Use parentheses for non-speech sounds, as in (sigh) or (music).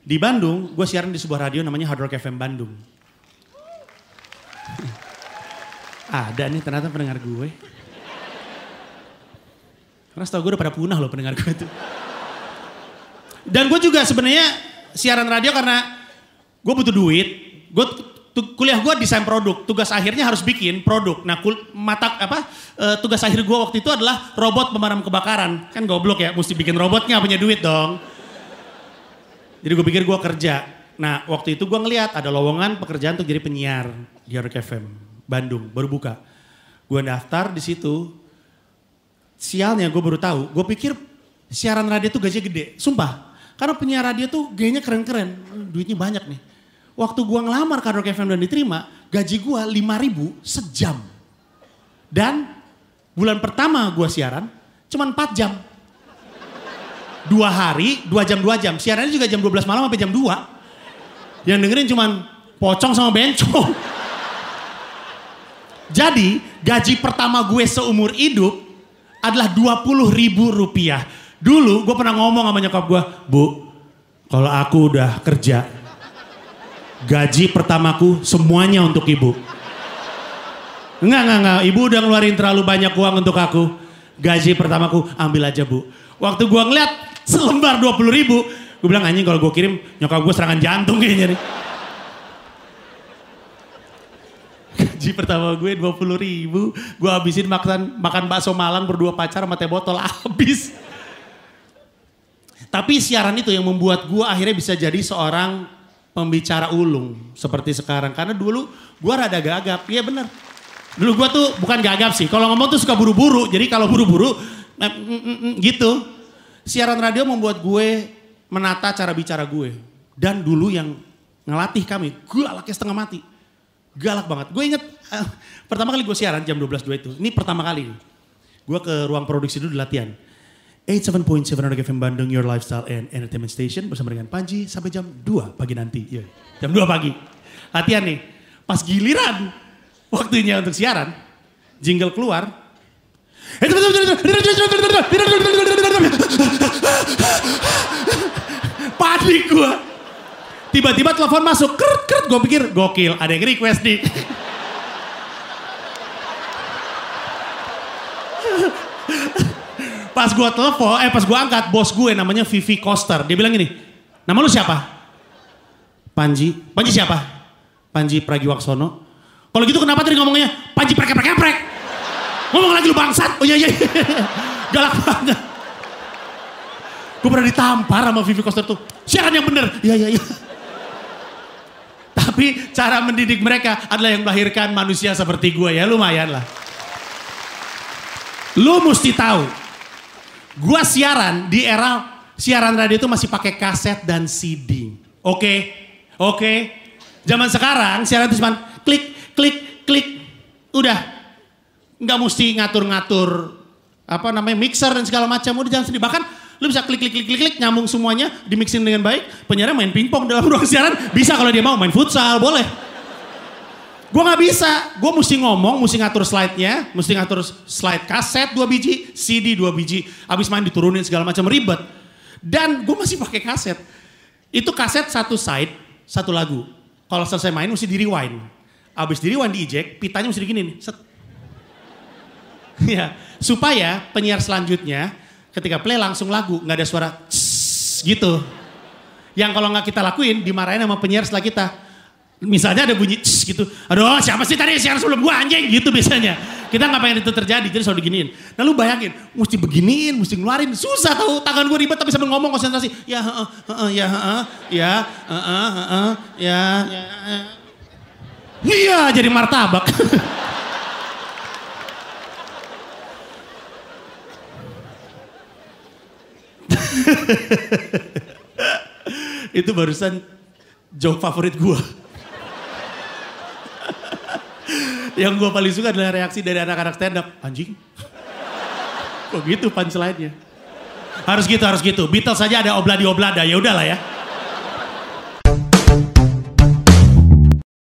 Di Bandung, gue siaran di sebuah radio namanya Hard Rock FM Bandung. (laughs) Ada nih ternyata pendengar gue. Karena setahu gue udah pada punah loh pendengar gue itu. Dan gue juga sebenarnya siaran radio karena gue butuh duit. Gue kuliah gue desain produk. Tugas akhirnya harus bikin produk. Nah kul, mata apa uh, tugas akhir gue waktu itu adalah robot pemadam kebakaran. Kan goblok ya, mesti bikin robotnya punya duit dong. Jadi gue pikir gue kerja. Nah waktu itu gue ngeliat ada lowongan pekerjaan untuk jadi penyiar di Rock FM. Bandung, baru buka. Gue daftar di situ. Sialnya gue baru tahu, gue pikir siaran radio tuh gajinya gede. Sumpah, karena penyiar radio tuh gayanya keren-keren, duitnya banyak nih. Waktu gue ngelamar Kadrok FM dan diterima, gaji gue 5 ribu sejam. Dan bulan pertama gue siaran, cuma 4 jam. Dua hari, dua jam, dua jam. Siarannya juga jam 12 malam sampai jam 2. Yang dengerin cuma pocong sama bencong. (laughs) Jadi gaji pertama gue seumur hidup adalah 20 ribu rupiah. Dulu gue pernah ngomong sama nyokap gue, Bu, kalau aku udah kerja, gaji pertamaku semuanya untuk ibu. Enggak, enggak, enggak. Ibu udah ngeluarin terlalu banyak uang untuk aku. Gaji pertamaku ambil aja bu. Waktu gue ngeliat selembar 20 ribu, gue bilang anjing kalau gue kirim nyokap gue serangan jantung kayaknya nih. gaji pertama gue 20 ribu. Gue habisin makan, makan bakso Malang berdua pacar sama teh botol (laughs) habis. Tapi siaran itu yang membuat gue akhirnya bisa jadi seorang pembicara ulung. Seperti sekarang. Karena dulu gue rada gagap. Iya bener. Dulu gue tuh bukan gagap sih. Kalau ngomong tuh suka buru-buru. Jadi kalau buru-buru mm, mm, mm, gitu. Siaran radio membuat gue menata cara bicara gue. Dan dulu yang ngelatih kami, gue alaknya setengah mati Galak banget. Gue inget uh, pertama kali gue siaran jam 12.02 itu. Ini pertama kali. Gue ke ruang produksi dulu latihan. 87.7 Radio FM Bandung, Your Lifestyle and Entertainment Station bersama dengan Panji sampai jam 2 pagi nanti. Yeah. Jam 2 pagi. Latihan nih. Pas giliran waktunya untuk siaran, jingle keluar. Panik gue. Tiba-tiba telepon masuk, kert kert, gue pikir gokil, ada yang request nih. (laughs) pas gue telepon, eh pas gue angkat, bos gue namanya Vivi Koster. Dia bilang gini, nama lu siapa? Panji. Panji siapa? Panji Pragiwaksono. Kalau gitu kenapa tadi ngomongnya Panji prek prek prek? Ngomong lagi lu bangsat. Oh iya iya. (laughs) Galak banget. Gue pernah ditampar sama Vivi Koster tuh. Siaran yang bener. Iya iya iya. Tapi cara mendidik mereka adalah yang melahirkan manusia seperti gue ya lumayan lah. Lu mesti tahu, gue siaran di era siaran radio itu masih pakai kaset dan CD. Oke, okay? oke. Okay? Zaman sekarang siaran itu cuma klik, klik, klik, udah. Nggak mesti ngatur-ngatur apa namanya mixer dan segala macam. Udah jangan sendiri. Bahkan Lu bisa klik klik klik klik klik nyambung semuanya, di mixing dengan baik. Penyiarnya main pingpong dalam ruang siaran, bisa kalau dia mau main futsal, boleh. Gue nggak bisa, gue mesti ngomong, mesti ngatur slide-nya, mesti ngatur slide kaset dua biji, CD dua biji, abis main diturunin segala macam ribet. Dan gue masih pakai kaset. Itu kaset satu side, satu lagu. Kalau selesai main mesti di rewind. Abis di rewind di eject, pitanya mesti digini nih. Set. (laughs) ya, supaya penyiar selanjutnya ketika play langsung lagu, nggak ada suara gitu. Yang kalau nggak kita lakuin dimarahin sama penyiar setelah kita. Misalnya ada bunyi gitu. Aduh siapa sih tadi siaran sebelum gua anjing gitu biasanya. Kita nggak pengen itu terjadi jadi selalu diginiin. Nah lu bayangin mesti beginiin, mesti ngeluarin. Susah tahu tangan gue ribet tapi sambil ngomong konsentrasi. Ya heeh, heeh, ya heeh, ya heeh, heeh, ya ya. Iya jadi martabak. (laughs) (laughs) itu barusan joke favorit gue. Yang gue paling suka adalah reaksi dari anak-anak stand up. Anjing. Kok gitu punchline-nya. Harus gitu, harus gitu. Beatles saja ada obladi oblada. Ya udahlah ya.